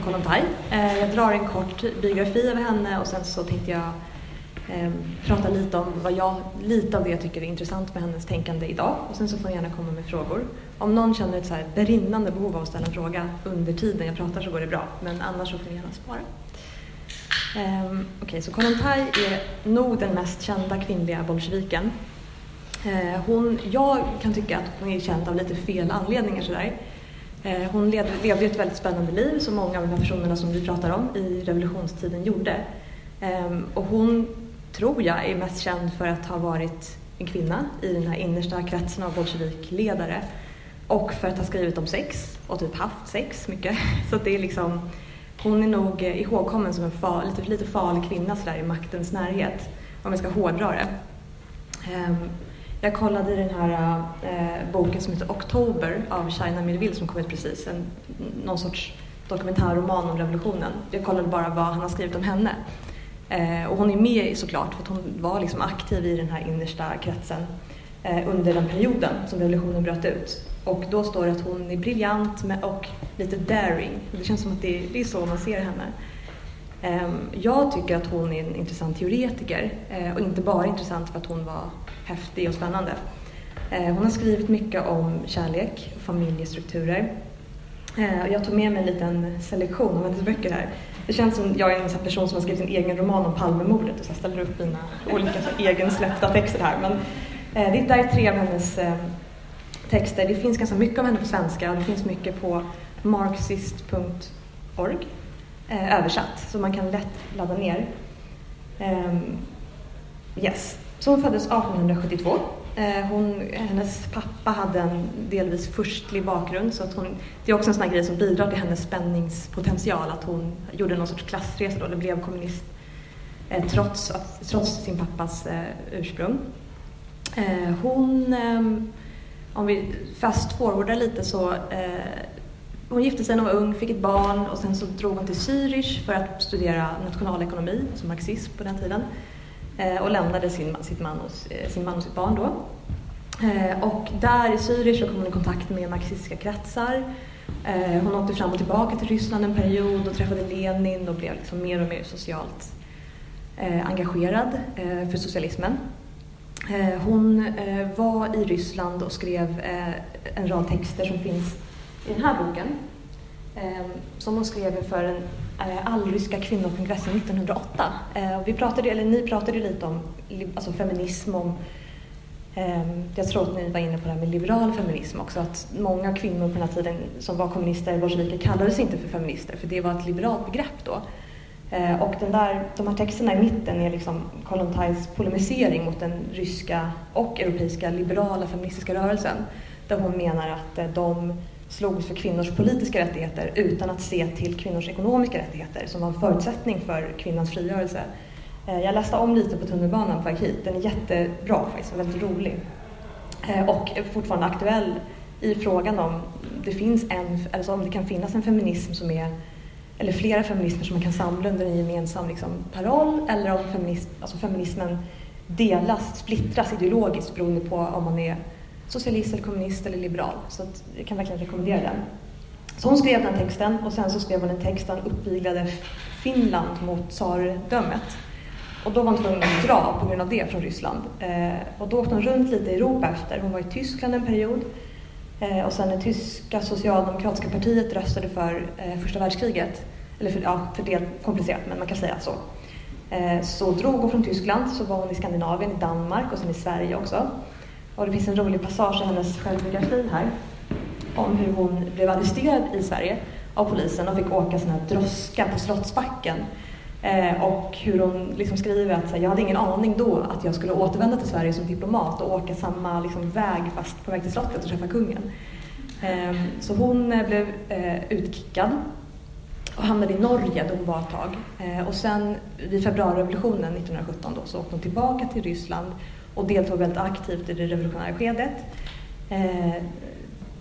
från om Kollontaj. Eh, jag drar en kort biografi över henne och sen så tänkte jag ehm, prata lite om vad jag, lite av det jag tycker är intressant med hennes tänkande idag och sen så får ni gärna komma med frågor. Om någon känner ett så här brinnande behov av att ställa en fråga under tiden jag pratar så går det bra, men annars så får ni gärna spara. Ehm, okej, okay, så Kollontaj är nog den mest kända kvinnliga bolsjeviken. Eh, hon, jag kan tycka att hon är känd av lite fel anledningar sådär. Eh, hon levde ett väldigt spännande liv som många av de här personerna som vi pratar om i revolutionstiden gjorde. Ehm, och hon, tror jag, är mest känd för att ha varit en kvinna i den här innersta kretsen av bolsjevikledare och för att ha skrivit om sex och typ haft sex mycket. Så det är liksom hon är nog ihågkommen som en far, lite, lite farlig kvinna sådär i maktens närhet, om jag ska hårdra det. Ehm, jag kollade i den här uh, boken som heter Oktober av China Millville som kom ut precis, en, någon sorts dokumentärroman om revolutionen. Jag kollade bara vad han har skrivit om henne. Eh, och hon är med såklart för att hon var liksom aktiv i den här innersta kretsen eh, under den perioden som revolutionen bröt ut. Och då står det att hon är briljant och lite daring. Det känns som att det är, så man ser henne. Ehm, jag tycker att hon är en intressant teoretiker eh, och inte bara intressant för att hon var häftig och spännande. Eh, hon har skrivit mycket om kärlek och familjestrukturer. Eh, jag tog med mig en liten selektion av hennes böcker här. Det känns som jag är en person som har skrivit en egen roman om Palmemordet och så ställer upp mina olika egensläppta texter här. Men det där är tre av hennes ehm, texter. Det finns ganska mycket av henne på svenska och det finns mycket på marxist.org Eh, översatt, så man kan lätt ladda ner. Ehm, yes. Så hon föddes 1872. Eh, hon, hennes pappa hade en delvis förstlig bakgrund, så att hon, det är också en sån grej som bidrar till hennes spänningspotential, att hon gjorde någon sorts klassresa då, eller blev kommunist eh, trots, att, trots sin pappas ursprung. Hon ehm, om vi fast forwardar lite så hon gifte sig när hon var ung, fick ett barn och sen så drog hon till Zürich för att studera nationalekonomi, alltså marxism på den tiden. Eh, och lämnade sin, sitt man och, eh, sin man och sitt barn då. Eh, och där i Zürich så kom hon i kontakt med marxistiska kretsar. Eh, hon åkte fram och tillbaka till Ryssland en period och träffade Lenin och blev liksom mer och mer socialt eh, engagerad eh, för socialismen. Eh, hon eh, var i Ryssland och skrev eh, en rad texter som finns i den här boken. Eh, som hon skrev inför den eh, allryska kvinnokongressen 1908. Eh, vi pratade, eller ni pratade lite om alltså feminism, om jag tror att ni var inne på det här med liberal feminism också, att många kvinnor på den här tiden som var kommunister, bolsjeviker, kallades inte för feminister, för det var ett liberalt begrepp då. Eh, och den där, de här texterna i mitten är liksom Kollontais polemisering mot den ryska och europeiska liberala feministiska rörelsen. Där hon menar att eh, de slogs för kvinnors politiska rättigheter utan att se till kvinnors ekonomiska rättigheter som var en förutsättning för kvinnans frigörelse. Eh, jag läste om lite på tunnelbanan på väg hit. Den är jättebra faktiskt, väldigt rolig. Eh, och fortfarande aktuell i frågan om det, finns en, alltså om det kan finnas en feminism som är eller flera feminismer som man kan samla under en gemensam liksom, paroll eller om feminism, alltså feminismen delas, splittras ideologiskt beroende på om man är socialist, eller kommunist eller liberal. Så att jag kan verkligen rekommendera den. Så hon skrev den texten och sen så skrev hon en text där hon uppviglade Finland mot tsardömet. Och då var hon tvungen att dra på grund av det från Ryssland. Eh, och då åkte hon runt lite i Europa efter. Hon var i Tyskland en period. Eh, och sen när tyska socialdemokratiska partiet röstade för eh, första världskriget eller för, ja, för det är komplicerat men man kan säga så. Eh, så drog hon från Tyskland, så var hon i Skandinavien, i Danmark och sen i Sverige också. Och det finns en rolig passage i hennes självbiografi här om hur hon blev arresterad i Sverige av polisen och fick åka sån här droska på Slottsbacken. Eh, och hur hon liksom skriver att här, jag hade ingen aning då att jag skulle återvända till Sverige som diplomat och åka samma liksom, väg fast på väg till slottet och träffa kungen. Eh, så hon eh, blev eh, utkickad och hamnade i Norge där hon var ett tag. Eh, och sen vid februarirevolutionen 1917 då, så åkte hon tillbaka till Ryssland och deltog väldigt aktivt i det revolutionära skedet. Eh,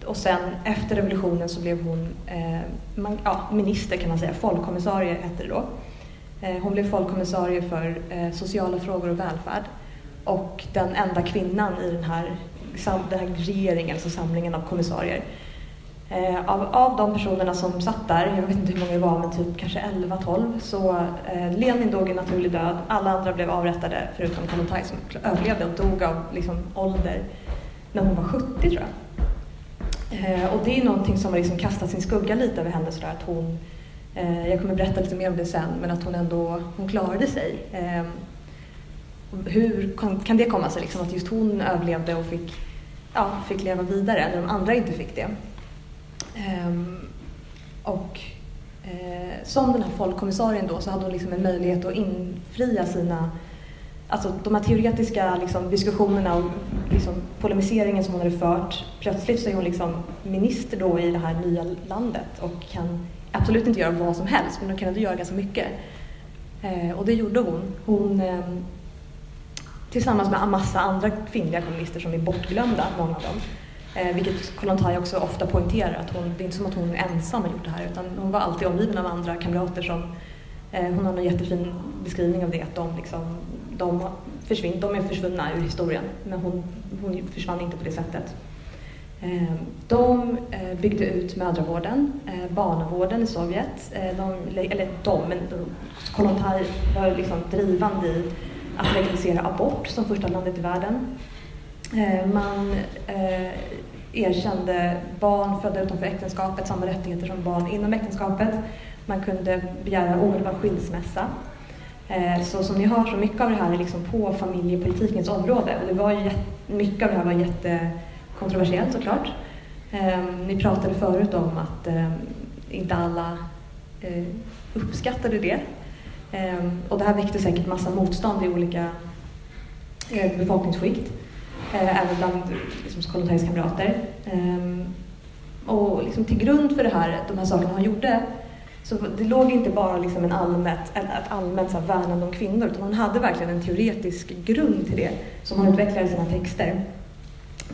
och sen efter revolutionen så blev hon eh, man, ja, minister kan man säga, folkkommissarie hette det då. Eh, hon blev folkkommissarie för eh, sociala frågor och välfärd och den enda kvinnan i den här, den här regeringen, alltså samlingen av kommissarier. Eh, av, av de personerna som satt där, jag vet inte hur många det var, men typ kanske 11-12, så eh, Lenin dog en naturlig död. Alla andra blev avrättade förutom Kollontaj som överlevde och dog av liksom, ålder när hon var 70 tror jag. Eh, och det är någonting som har liksom kastat sin skugga lite över henne sådär att hon, eh, jag kommer berätta lite mer om det sen, men att hon ändå hon klarade sig. Eh, hur kan, kan, det komma sig liksom, att just hon överlevde och fick, ja, fick leva vidare när de andra inte fick det? Ehm, och eh, som den här folkkommissarien då så hade hon liksom en möjlighet att infria sina Alltså de här teoretiska liksom, diskussionerna och liksom, polemiseringen som hon hade fört. Plötsligt så är hon liksom minister då i det här nya landet och kan absolut inte göra vad som helst men hon kan ändå göra ganska mycket. Eh, och det gjorde hon. Hon eh, tillsammans med en massa andra kvinnliga kommunister som är bortglömda, många av dem, Eh, vilket Kollontaj också ofta poängterar, att hon, det är inte som att hon ensam har gjort det här utan hon var alltid omgiven av andra kamrater som eh, hon har en jättefin beskrivning av det, att de, liksom, de, försvinn, de är försvunna ur historien men hon, hon försvann inte på det sättet. Eh, de eh, byggde ut mödravården, eh, barnavården i Sovjet, eh, de, eller de, men Kollontaj var liksom drivande i att legalisera abort som första landet i världen. Eh, man eh, erkände barn födda utanför äktenskapet samma rättigheter som barn inom äktenskapet. Man kunde begära omedelbar skilsmässa. Eh, så som ni hör så mycket av det här är liksom på familjepolitikens område och det var ju mycket av det här var jättekontroversiellt såklart. Eh, ni pratade förut om att eh, inte alla uppskattade det. Och det här väckte säkert massa motstånd i olika befolkningsskikt eh, Eh, även bland liksom, Kollontajs kamrater. Ehm, och liksom, till grund för det här, de här sakerna han gjorde så det låg inte bara liksom en allmänt, ett allmänt så värnande om kvinnor utan han hade verkligen en teoretisk grund till det som han utvecklade i sina texter.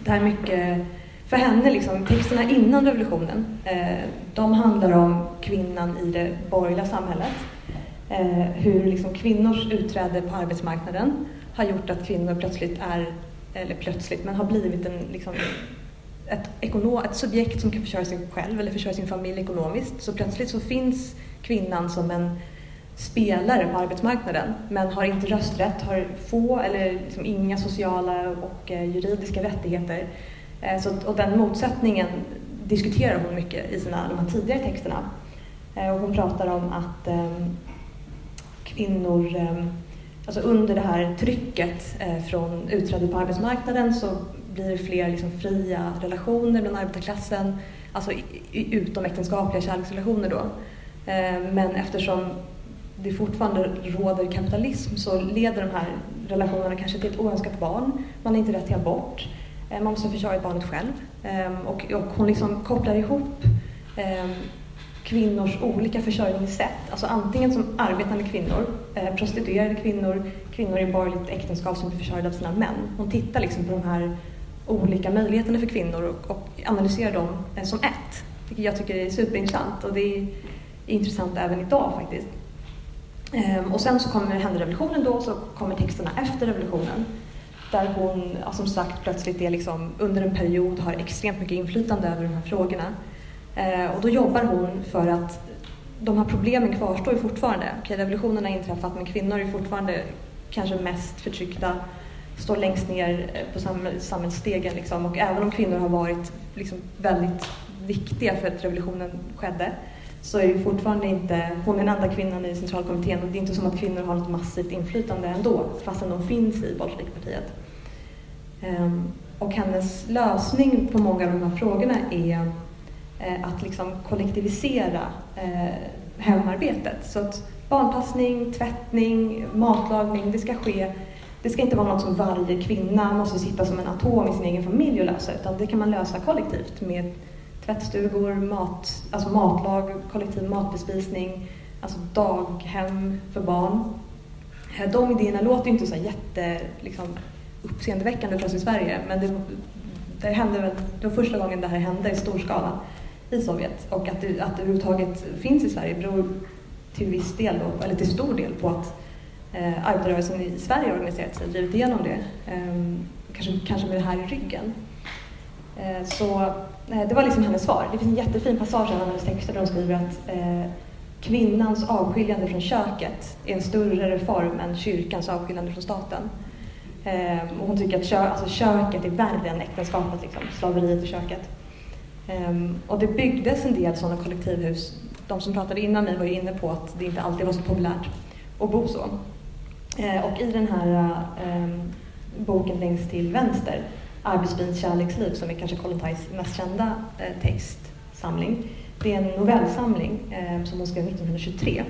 Det här mycket, för henne, liksom, texterna innan revolutionen, eh, de handlar om kvinnan i det borgerliga samhället. Eh, hur liksom, kvinnors utträde på arbetsmarknaden har gjort att kvinnor plötsligt är eller plötsligt, men har blivit en, liksom, ett, ekonom, ett subjekt som kan försörja sig själv eller försörja sin familj ekonomiskt. Så plötsligt så finns kvinnan som en spelare på arbetsmarknaden men har inte rösträtt, har få eller liksom inga sociala och eh, juridiska rättigheter. Eh, så, och den motsättningen diskuterar hon mycket i sina, de här tidigare texterna. Eh, och hon pratar om att eh, kvinnor eh, alltså under det här trycket eh, från utträde på arbetsmarknaden så blir det fler liksom fria relationer bland arbetarklassen, alltså utomäktenskapliga kärleksrelationer då. Eh, men eftersom det fortfarande råder kapitalism så leder de här relationerna kanske till ett oönskat barn. Man har inte rätt till abort. Eh, man måste försörja barnet själv. Och, och hon liksom kopplar ihop kvinnors olika försörjningssätt. Alltså antingen som arbetande kvinnor, Eh, prostituerade kvinnor, kvinnor i borgerligt äktenskap som blir försörjda av sina män. Hon tittar liksom på de här olika möjligheterna för kvinnor och, och analyserar dem eh, som ett. Vilket jag tycker är superintressant och det är intressant även idag faktiskt. Ehm, och sen så kommer händer revolutionen då, så kommer texterna efter revolutionen. Där hon, ja, som sagt, plötsligt är liksom, under en period har extremt mycket inflytande över de här frågorna. Ehm, och då jobbar hon för att de här problemen kvarstår ju fortfarande. Okej, revolutionen har inträffat men kvinnor är fortfarande kanske mest förtryckta, står längst ner eh, på samhällsstegen. Liksom. Och även om kvinnor har varit liksom väldigt viktiga för att revolutionen skedde så är ju fortfarande inte, hon är den enda kvinnan i centralkommittén och det är inte som att kvinnor har något massivt inflytande ändå fastän de finns i Bolsjevikpartiet. Ehm, och hennes lösning på många av de här frågorna är eh, att liksom kollektivisera eh, hemarbetet. Så att barnpassning, tvättning, matlagning, det ska ske det ska inte vara något som varje kvinna måste sitta som en atom i sin egen familj och lösa, utan det kan man lösa kollektivt med tvättstugor, mat, alltså matlag, kollektiv matbespisning, alltså daghem för barn. Eh, de idéerna låter ju inte så jätte liksom, uppseendeväckande för oss i Sverige, men det, det, hände det var första gången det här hände i stor skala i Sovjet och att det, att det överhuvudtaget finns i Sverige beror till viss del, då, eller till stor del på att eh, arbetarrörelsen i Sverige har organiserat sig och drivit igenom det. Eh, kanske, kanske med det här i ryggen. Eh, så eh, det var liksom hennes svar. Det finns en jättefin passage i hennes texter där hon skriver att eh, kvinnans avskiljande från köket är en större reform än kyrkans avskiljande från staten. Eh, och hon tycker att kö alltså köket är värre än äktenskapet, liksom, slaveriet i köket. Ehm, och det byggdes en del sådana kollektivhus. De som pratade innan mig var ju inne på att det inte alltid var så populärt att bo så. Ehm, och i den här ehm, boken längst till vänster, Arbetsbyns kärleksliv, som är kanske Kollentajs mest kända eh, textsamling, det är en novellsamling som hon skrev 1923.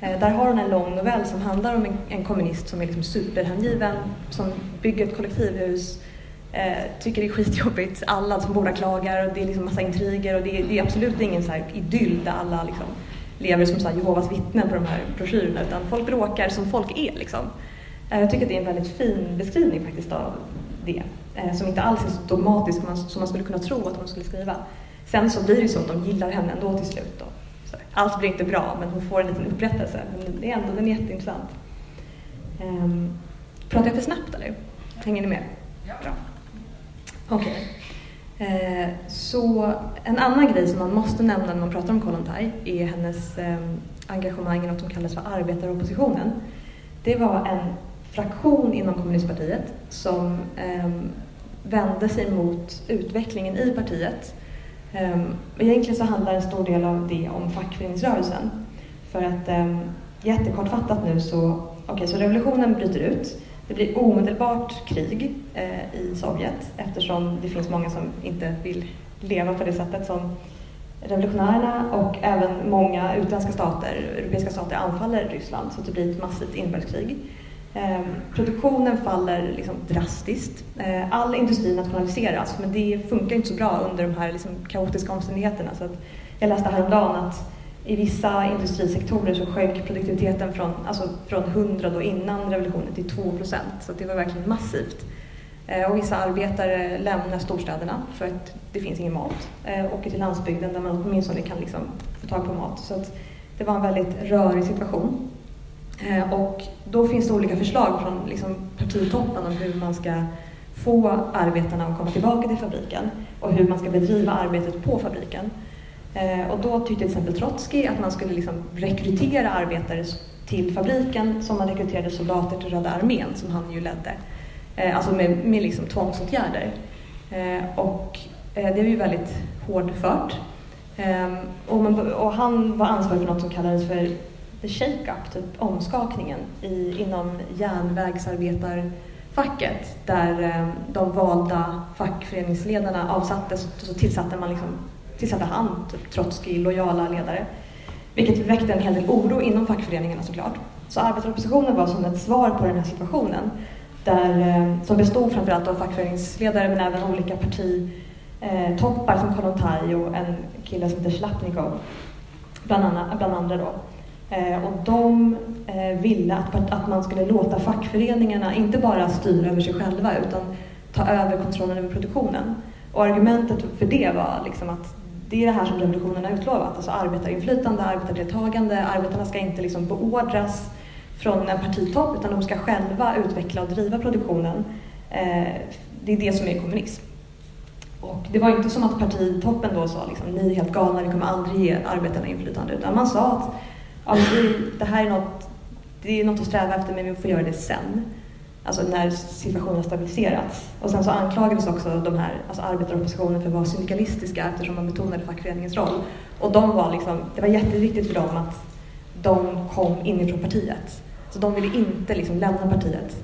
Eh, där har hon en lång novell som handlar om en, en kommunist som är liksom superhängiven, som bygger ett kollektivhus, eh, tycker det är skitjobbigt, alla som bor där klagar och det är liksom massa intriger och det är, det är absolut ingen så här idyll där alla liksom lever som så här Jehovas vittnen på de här broschyrerna utan folk bråkar som folk är liksom. Eh, jag tycker att det är en väldigt fin beskrivning faktiskt av det, eh, som inte alls är så dogmatisk som man skulle kunna tro att hon skulle skriva. Sen så blir det ju så att de gillar henne ändå till slut. Då. Så allt blir inte bra, men hon får en liten upprättelse. Men det är ändå, den är jätteintressant. Um, pratar jag för snabbt eller? Hänger ni med? Bra. Okej. Okay. Eh, så en annan grej som man måste nämna när man pratar om Kollontaj är hennes eh, engagemang i något som kallas för arbetaroppositionen. Det var en fraktion inom kommunistpartiet som eh, vände sig mot utvecklingen i partiet ehm, egentligen så handlar en stor del av det om fackföreningsrörelsen. För att ehm, jättekortfattat nu så, okay, så revolutionen bryter ut. Det blir omedelbart krig eh, i Sovjet eftersom det finns många som inte vill leva på det sättet som revolutionärerna och även många utländska stater, europeiska stater anfaller Ryssland så det blir ett massivt inbördeskrig. Eh, produktionen faller liksom drastiskt. Eh, all industri nationaliseras men det funkar inte så bra under de här liksom kaotiska omständigheterna. Så att jag läste häromdagen att i vissa industrisektorer så sjönk produktiviteten från, alltså från 100 då innan revolutionen till 2 procent. Så det var verkligen massivt. Eh, och vissa arbetare lämnar storstäderna för att det finns ingen mat. Eh, åker till landsbygden där man åtminstone kan liksom få tag på mat. Så det var en väldigt rörig situation. Eh, och då finns det olika förslag från liksom partitoppen om hur man ska få arbetarna att komma tillbaka till fabriken och hur man ska bedriva arbetet på fabriken. Eh, och då tyckte till exempel Trotsky att man skulle liksom rekrytera arbetare till fabriken som man rekryterade soldater till Röda armén som han ju ledde. Eh, alltså med, med liksom tvångsåtgärder. Eh, och det är ju väldigt hårdfört. Ehm, och, man, och han var ansvarig för något som kallades för the shake-up, typ omskakningen i, inom järnvägsarbetarfacket där ehm, de valda fackföreningsledarna avsattes och så tillsatte man liksom, tillsatte han typ Trotsky lojala ledare. Vilket väckte en hel del oro inom fackföreningarna såklart. Så arbetaroppositionen var som ett svar på den här situationen där, eh, som bestod framförallt av fackföreningsledare men även olika partitoppar eh, som Kollontaj och en kille som heter Slapnikov bland, annat, bland andra då. Eh, och de eh, ville att, att man skulle låta fackföreningarna inte bara styra över sig själva utan ta över kontrollen över produktionen. Och argumentet för det var liksom att det är det här som revolutionen har utlovat, alltså arbetarinflytande, arbetardeltagande. Arbetarna ska inte liksom beordras från en partitopp utan de ska själva utveckla och driva produktionen. Eh, det är det som är kommunism. Och det var inte som att partitoppen då sa liksom, ni är helt galna, ni kommer aldrig ge arbetarna inflytande, utan man sa att ja, det här är något, det är något att sträva efter men vi får göra det sen. Alltså när situationen har stabiliserats. Och sen så anklagades också de här, alltså arbetaroppositionen för att vara syndikalistiska eftersom man betonade fackföreningens roll. Och de var liksom, det var jätteviktigt för dem att de kom inifrån partiet. Så de ville inte liksom lämna partiet.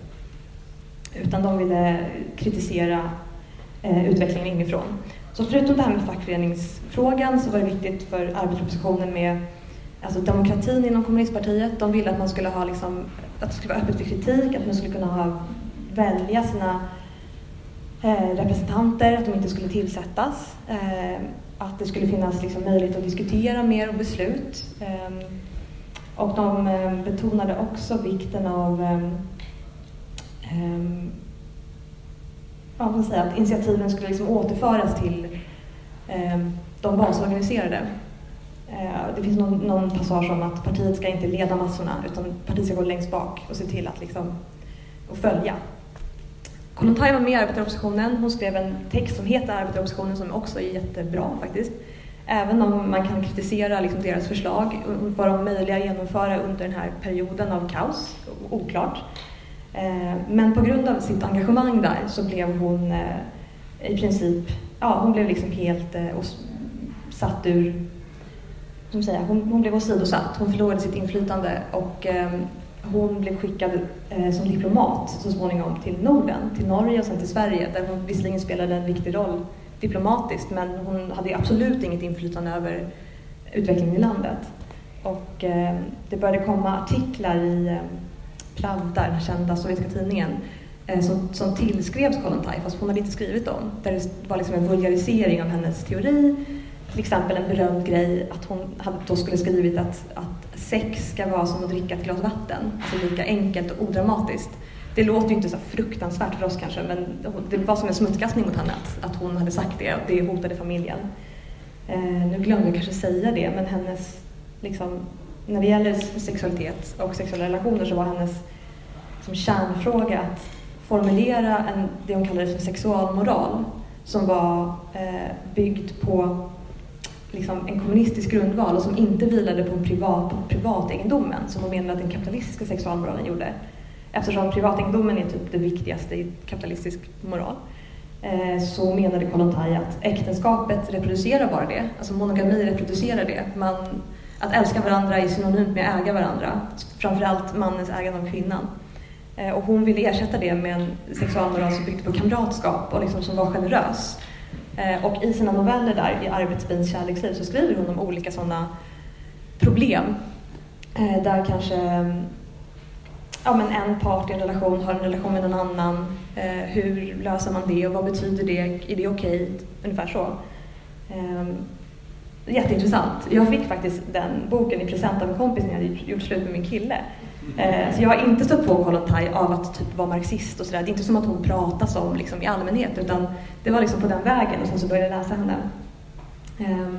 Utan de ville kritisera eh, utvecklingen inifrån. Så förutom det här med fackföreningsfrågan så var det viktigt för arbetaroppositionen med alltså demokratin inom kommunistpartiet. De ville att man skulle ha liksom, att det skulle vara öppet för kritik, att man skulle kunna ha, välja sina eh, representanter, att de inte skulle tillsättas. Eh, att det skulle finnas liksom, möjlighet att diskutera mer och beslut. Eh, och de eh, betonade också vikten av eh, eh, ja, säga, att initiativen skulle liksom återföras till eh, de basorganiserade. Eh, det finns någon, någon, passage om att partiet ska inte leda massorna utan partiet ska gå längst bak och se till att liksom, och följa. Kollontaj var med i arbetaroppositionen. Hon skrev en text som heter Arbetaroppositionen som också är jättebra faktiskt. Även om man kan kritisera liksom deras förslag, var de möjliga att genomföra under den här perioden av kaos? Oklart. Eh, men på grund av sitt engagemang där så blev hon eh, i princip, ja hon blev liksom helt satt ur, som säger, hon, hon blev åsidosatt, hon förlorade sitt inflytande och ehm, hon blev skickad eh, som diplomat så småningom till Norden, till Norge och sen till Sverige där hon visserligen spelade en viktig roll diplomatiskt men hon hade absolut inget inflytande över utvecklingen i landet. Och eh, det började komma artiklar i eh, Pravda, den kända sovjetiska tidningen, eh, som, som tillskrevs Kollontaj fast hon hade inte skrivit dem. Där det var liksom en vulgarisering av hennes teori. Till exempel en berömd grej att hon hade då skulle skrivit att, att sex ska vara som att dricka ett glas vatten. Alltså lika enkelt och odramatiskt. Det låter ju inte så fruktansvärt för oss kanske, men det var som en smutskastning mot henne att, att hon hade sagt det och det hotade familjen. Eh, nu glömde jag kanske säga det, men hennes, liksom, när det gäller sexualitet och sexuella relationer så var hennes som kärnfråga att formulera en, det hon kallade för sexualmoral som var eh, byggd på liksom, en kommunistisk grundval och som inte vilade på, en privat, på privategendomen som hon menade att den kapitalistiska sexualmoralen gjorde eftersom privategendomen är typ det viktigaste i kapitalistisk moral eh, så menade Kollontaj att äktenskapet reproducerar bara det, alltså monogami reproducerar det. Man, att älska varandra är synonymt med att äga varandra, framförallt mannens ägande av kvinnan. Eh, och hon ville ersätta det med en sexualmoral som byggde på kamratskap och liksom som var generös. Eh, och i sina noveller där, i Arbetsbins kärleksliv, så skriver hon om olika sådana problem. Eh, där kanske ja, men en part i en relation har en relation med en annan. Eh, hur löser man det och vad betyder det? Är det okej? Okay? Ungefär så. Ehm, jätteintressant. Jag fick faktiskt den boken i present av en kompis när jag hade gjort slut med min kille. Eh, så jag har inte stött på Kollontaj av att typ vara marxist och sådär. Det är inte som att hon pratas om liksom, i allmänhet utan det var liksom på den vägen och sen så började jag läsa henne. Ehm,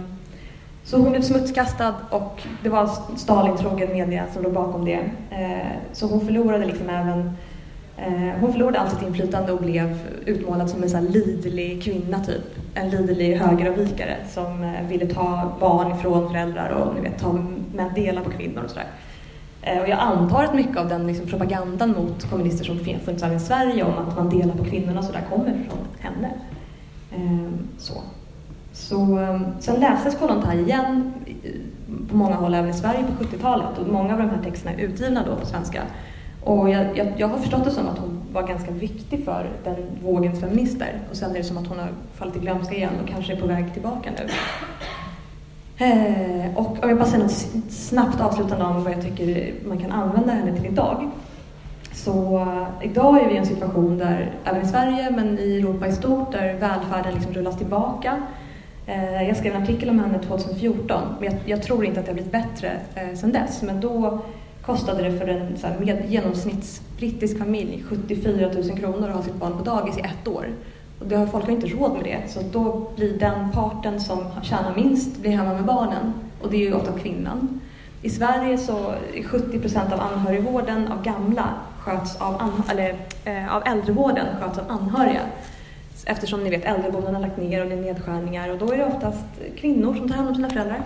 så hon blev smutskastad och det var Stalin-trogen media som låg bakom det. Ehm, så hon förlorade liksom även eh, hon förlorade allt sitt inflytande och blev utmålad som en så liderlig kvinna typ. En liderlig högeravvikare som eh, ville ta barn ifrån föräldrar och ni vet, ta med dela på kvinnor och sådär. Eh, och jag antar att mycket av den liksom, propagandan mot kommunister som funnits i Sverige om att man delar på kvinnorna och sådär kommer från henne. Ehm, så. Så, ehm, sen lästes Kollontaj igen eh, på många håll även i Sverige på 70-talet och många av de här texterna är utgivna då på svenska. Och jag, jag, jag, har förstått det som att hon var ganska viktig för den vågens feminister och sen är det som att hon har fallit i glömska igen och kanske är på väg tillbaka nu. Eh, och om jag bara säger något snabbt avslutande om vad jag tycker man kan använda henne till idag. Så eh, idag är vi i en situation där, även i Sverige men i Europa i stort, där välfärden liksom rullas tillbaka Eh, jag skrev en artikel om henne 2014, men jag, jag tror inte att det har blivit bättre eh, sedan dess. Men då kostade det för en så här, med, genomsnittsbrittisk familj 74 000 kronor att ha sitt barn på dagis i ett år. Och det har, folk har inte råd med det, så då blir den parten som tjänar minst blir hemma med barnen. Och det är ju ofta kvinnan. I Sverige så är 70 procent av anhörigvården av gamla sköts av, an, eller, eh, av äldrevården sköts av anhöriga eftersom ni vet äldreboenden har lagt ner och det är nedskärningar och då är det oftast kvinnor som tar hand om sina föräldrar.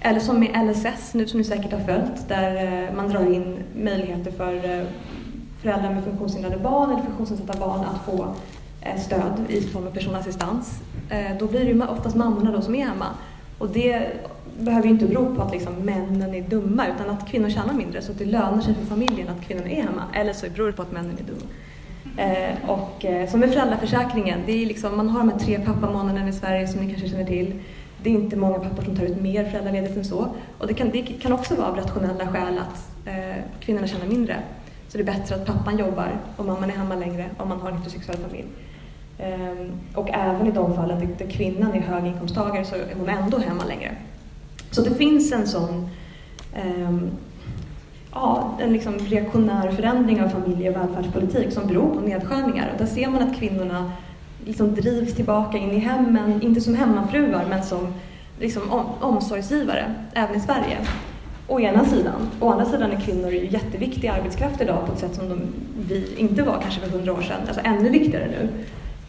Eller som med LSS nu som ni säkert har följt där eh, man drar in möjligheter för eh, föräldrar med funktionshindrade barn eller funktionsnedsatta barn att få Eh, stöd i form av personlig assistans, eh, Då blir det oftast mammorna då som är hemma. Och det behöver ju inte bero på att liksom männen är dumma utan att kvinnor tjänar mindre så att det lönar sig för familjen att kvinnorna är hemma. Eller så beror det på att männen är dumma. Eh, och eh, som med föräldraförsäkringen, det är liksom, man har de här tre pappamånaderna i Sverige som ni kanske känner till. Det är inte många pappor som tar ut mer föräldraledighet än så. Och det kan, det kan också vara av rationella skäl att eh, kvinnorna tjänar mindre. Så det är bättre att pappan jobbar och mamman är hemma längre om man har en heterosexuell familj. Ehm, och även i de fallen där kvinnan är höginkomsttagare så är hon ändå hemma längre. Så det finns en sån ehm, ja, en liksom reaktionär förändring av familje och välfärdspolitik som beror på nedskärningar. Och där ser man att kvinnorna liksom drivs tillbaka in i hemmen, inte som hemmafruar men som liksom om, omsorgsgivare, även i Sverige. Å ena sidan. Å andra sidan är kvinnor jätteviktig arbetskraft idag på ett sätt som de, vi inte var kanske för hundra år sedan. Alltså ännu viktigare nu.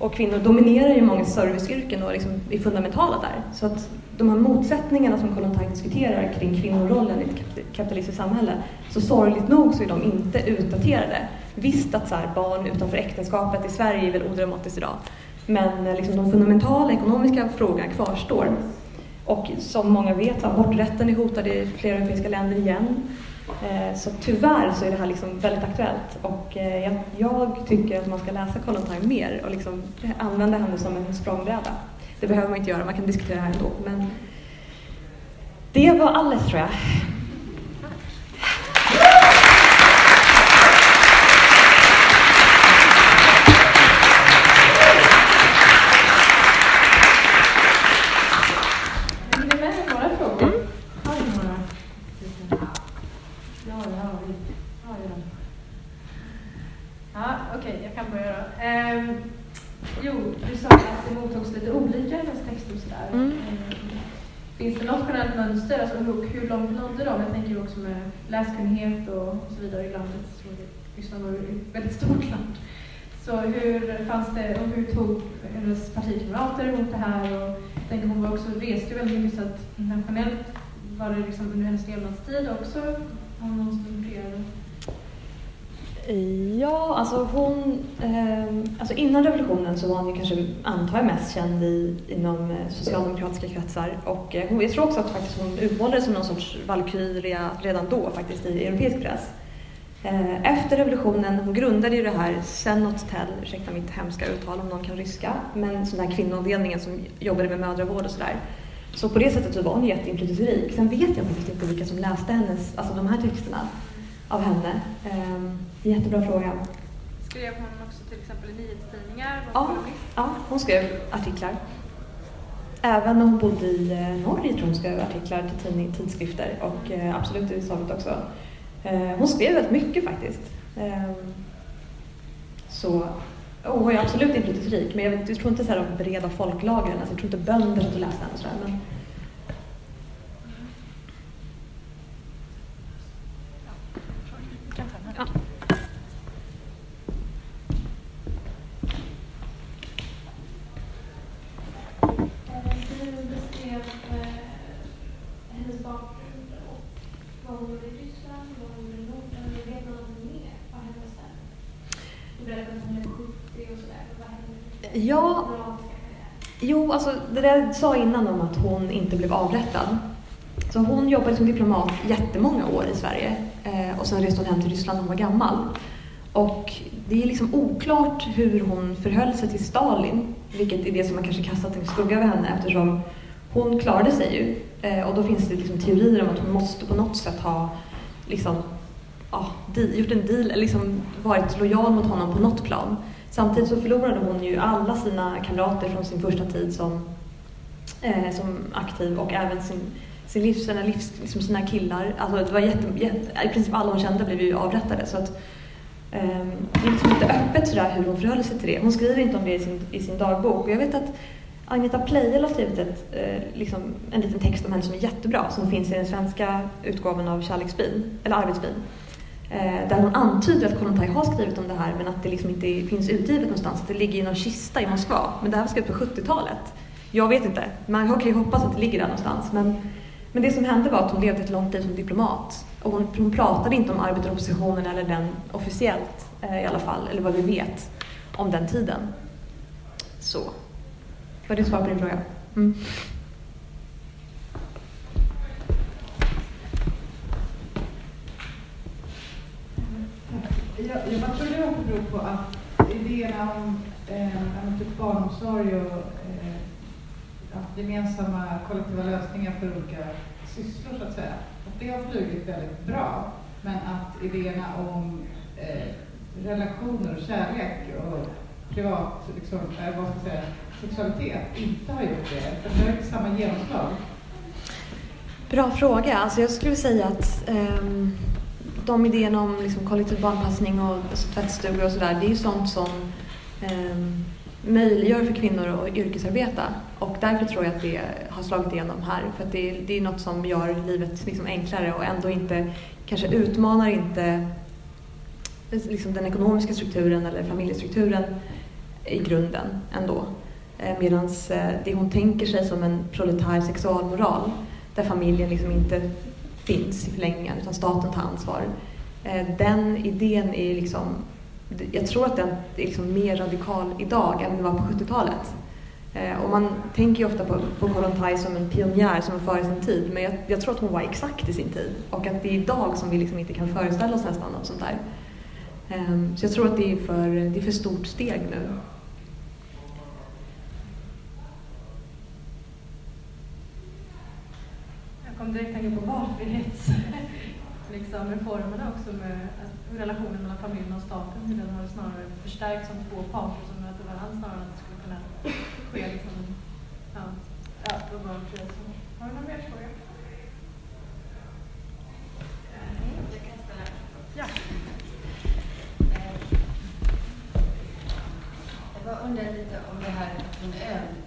Och kvinnor dominerar ju många serviceyrken och liksom är fundamentala där. Så att de här motsättningarna som Kollontaj diskuterar kring kvinnorollen i ett kapitalistiskt samhälle, så sorgligt nog så är de inte utdaterade. Visst att så här, barn utanför äktenskapet i Sverige är väl odramatiskt idag, men eh, liksom de fundamentala ekonomiska frågorna kvarstår. Och som många vet, aborträtten är hotad i flera europeiska länder igen. Eh, så tyvärr så är det här liksom väldigt aktuellt och eh, jag, jag tycker att man ska läsa Kollontaj mer och liksom använda henne som en språngbräda. Det behöver man inte göra, man kan diskutera det här ändå. Men det var alles tror jag. Mm. Finns det något generellt mönster? Alltså, hur långt nådde de? Jag tänker också med läskunnighet och, så vidare i landet. Så Ryssland var ju ett väldigt stort land. Så hur fanns det, och hur tog hennes partikamrater emot det här? Och jag tänker hon var också, reste väldigt mycket så att internationellt var det liksom under hennes levnadstid också om någon som? Ja, alltså hon... Eh, alltså innan revolutionen så var hon ju kanske, antar jag, mest känd i, inom eh, socialdemokratiska kretsar. Och eh, jag tror också att faktiskt hon utmålades som någon sorts valkyria redan då faktiskt i europeisk press. Eh, efter revolutionen, hon grundade ju det här Senotel, ursäkta mitt hemska uttal om någon kan ryska, men sån där kvinnoavdelningen som jobbade med mödravård och sådär. Så på det sättet så var hon jätteinflytelserik. Sen vet jag faktiskt inte vilka som läste hennes, alltså de här texterna av henne. Um, jättebra fråga. Skrev hon också till exempel i nyhetstidningar? Ja, ja, hon skrev artiklar. Även när hon bodde i eh, Norge tror hon skrev artiklar till tidning, tidskrifter och eh, absolut i Sovjet också. Eh, hon skrev väldigt mycket faktiskt. Eh, så hon är absolut inflytelserik, men jag, jag tror inte så här de breda folklagren, alltså, jag tror inte bönder som läste henne och sådär. Men, Ja. Du beskrev hennes bakgrund och vad hon gjorde i Ryssland, vad hon gjorde i Norden. Vet man något mer? Vad hände sen? Du berättade att hon blev 70 och sådär. Vad hände? Ja, jo, alltså det jag sa innan om att hon inte blev avrättad. Så hon jobbade som diplomat jättemånga år i Sverige eh, och sen reste hon hem till Ryssland när hon var gammal. Och det är liksom oklart hur hon förhöll sig till Stalin, vilket är det som man kanske kastat en skugga över henne eftersom hon klarade sig ju. Eh, och då finns det liksom teorier om att hon måste på något sätt ha liksom, ja, gjort en deal, eller liksom varit lojal mot honom på något plan. Samtidigt så förlorade hon ju alla sina kamrater från sin första tid som, eh, som aktiv och även sin sin livs, sina, livs, liksom sina killar. Alltså det var jätte, jätte, I princip alla hon kände blev ju avrättade. Så att, eh, det är liksom lite öppet sådär hur hon förhöll sig till det. Hon skriver inte om det i sin, i sin dagbok. Och jag vet att Agneta Pleijel har skrivit ett, eh, liksom, en liten text om henne som är jättebra, som finns i den svenska utgåvan av Kärleksbyn, eller Arbetsbyn. Eh, där hon antyder att Kollontaj har skrivit om det här men att det liksom inte finns utgivet någonstans, att det ligger i någon kista i Moskva. Men det här var skrivet på 70-talet. Jag vet inte, man kan ju hoppas att det ligger där någonstans. Men men det som hände var att hon levde ett långt liv som diplomat. Och hon, hon pratade inte om arbetaroppositionen eller den officiellt eh, i alla fall, eller vad vi vet om den tiden. Så. Var det svar på din fråga? Mm. Jag, jag tror det beror på att idéerna om eh, typ barnomsorg och gemensamma kollektiva lösningar för olika sysslor så att säga. Att det har flugit väldigt bra. Men att idéerna om eh, relationer och kärlek och privat, liksom, eh, vad ska jag säga, sexualitet inte har gjort det. För det har inte samma genomslag. Bra fråga. Alltså jag skulle säga att eh, de idéerna om liksom, kollektiv barnpassning och tvättstugor och sådär, det är ju sånt som eh, möjliggör för kvinnor att yrkesarbeta. Och därför tror jag att det har slagit igenom här. För att det, det är något som gör livet liksom enklare och ändå inte, kanske utmanar inte liksom den ekonomiska strukturen eller familjestrukturen i grunden ändå. Eh, Medan eh, det hon tänker sig som en proletär sexualmoral, där familjen liksom inte finns i förlängningen utan staten tar ansvar. Eh, den idén är liksom, jag tror att den är liksom mer radikal idag än den var på 70-talet. Eh, och man tänker ju ofta på, på Kollontaj som en pionjär som var före sin tid, men jag, jag, tror att hon var exakt i sin tid. Och att det är idag som vi liksom inte kan föreställa oss nästan något sånt där. Ehm, så jag tror att det är för, det är för stort steg nu. Jag kom direkt tänka på valfrihetsreformerna liksom, också med relationen mellan familjen och staten, hur den har snarare förstärkts som två parter som möter varandra snarare än att det skulle kunna ske liksom, ja, ja, valfrihet. Har du någon mer fråga? Ja. Jag undrar lite om det här att hon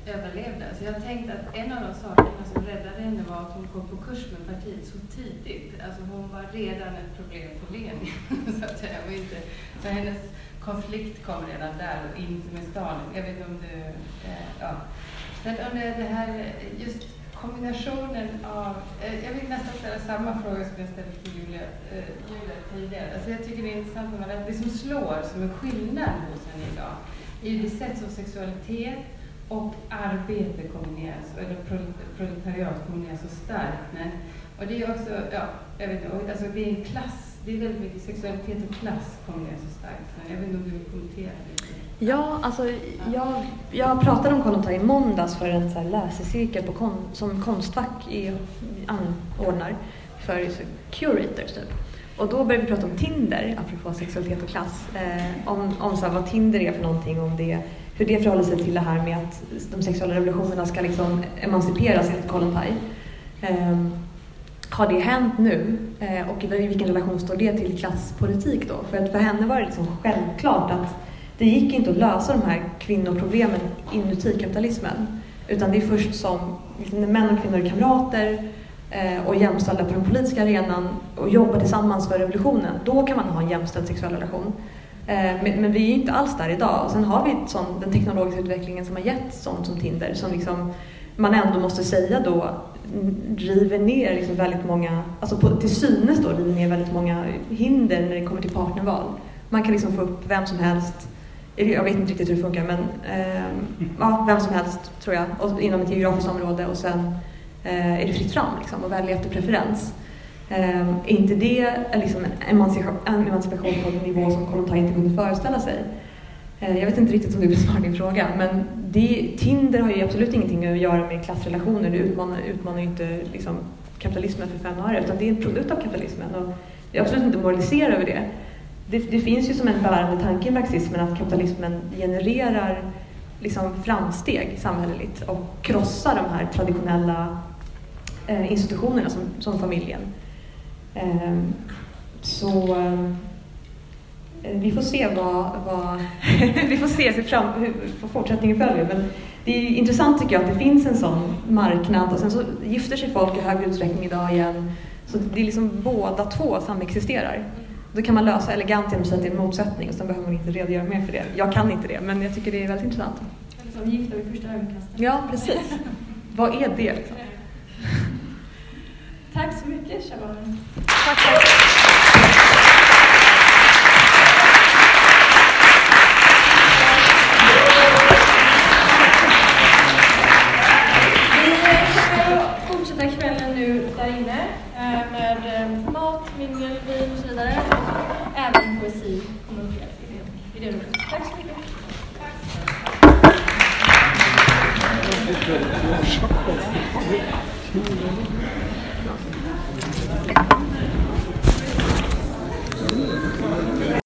överlevde. Så jag tänkte att en av de sakerna som räddade henne var att hon kom på kurs med partiet så tidigt. Alltså hon var redan ett problem för Lenin, så att säga. Och inte, så hennes konflikt kom redan där och inte med Stalin. Jag vet inte om du... Eh, ja. Sen undrar jag det här, just kombinationen av... Eh, jag vill nästan ställa samma fråga som jag ställde till Julia, eh, Julia tidigare. Alltså jag tycker det är intressant att det som slår som en skillnad hos henne idag är det sätt som sexualitet och arbete kombineras, eller proletariat kombineras så starkt med. Och det är också, ja, jag vet inte, alltså det är en klass, det är väldigt mycket sexualitet och klass kombineras så starkt. Men jag vet inte om du vill kommentera det? Ja, alltså jag, jag pratade om Kollontaj i måndags för en så här läsecirkel på kon, som Konstfack i, anordnar för curators typ. Och då började vi prata om Tinder, apropå sexualitet och klass. Eh, om om så här, vad Tinder är för någonting, om det, hur det förhåller sig till det här med att de sexuella revolutionerna ska liksom emanciperas enligt Kollontaj. Eh, har det hänt nu? Eh, och i vilken relation står det till klasspolitik då? För att för henne var det liksom självklart att det gick inte att lösa de här kvinnoproblemen inuti kapitalismen. Utan det är först som när män och kvinnor är kamrater Eh, och jämställda på den politiska arenan och jobbar tillsammans för revolutionen, då kan man ha en jämställd sexuell relation. Eh, men, men, vi är inte alls där idag. Och sen har vi sån, den teknologiska utvecklingen som har gett sånt som Tinder, som liksom, man ändå måste säga då river ner liksom väldigt många, alltså på, till synes då river ner väldigt många hinder när det kommer till partnerval. Man kan liksom få upp vem som helst, jag vet inte riktigt hur det funkar, men eh, ja, vem som helst tror jag, och inom ett geografiskt område och sen Eh, är det fritt fram liksom, och välja efter preferens. Eh, är inte det liksom en emancipation på en nivå som Kollontaj inte kunde föreställa sig? Eh, jag vet inte riktigt om du besvarar din fråga, men det, Tinder har ju absolut ingenting att göra med klassrelationer. Det utmanar, utmanar ju inte liksom, kapitalismen för fem öre, utan det är en produkt av kapitalismen. Och jag absolut inte moralisera över det. det. Det finns ju som en bärande tanke i marxismen att kapitalismen genererar liksom framsteg samhälleligt och krossar de här traditionella eh, institutionerna som, som familjen. Eh, så eh, vi får se vad, vad vi får se hur, fram, hur fortsättningen följer. Men det är intressant tycker jag att det finns en sån marknad och sen så gifter sig folk i högre utsträckning idag igen. Så det är liksom båda två samexisterar. Då kan man lösa elegant genom att säga att det är en motsättning och sen behöver man inte redogöra mer för det. Jag kan inte det, men jag tycker det är väldigt intressant. Eller som gifta vid första ögonkastet. Ja, precis. Vad är det? Liksom? Tack så mycket Shaban. Tack, tack.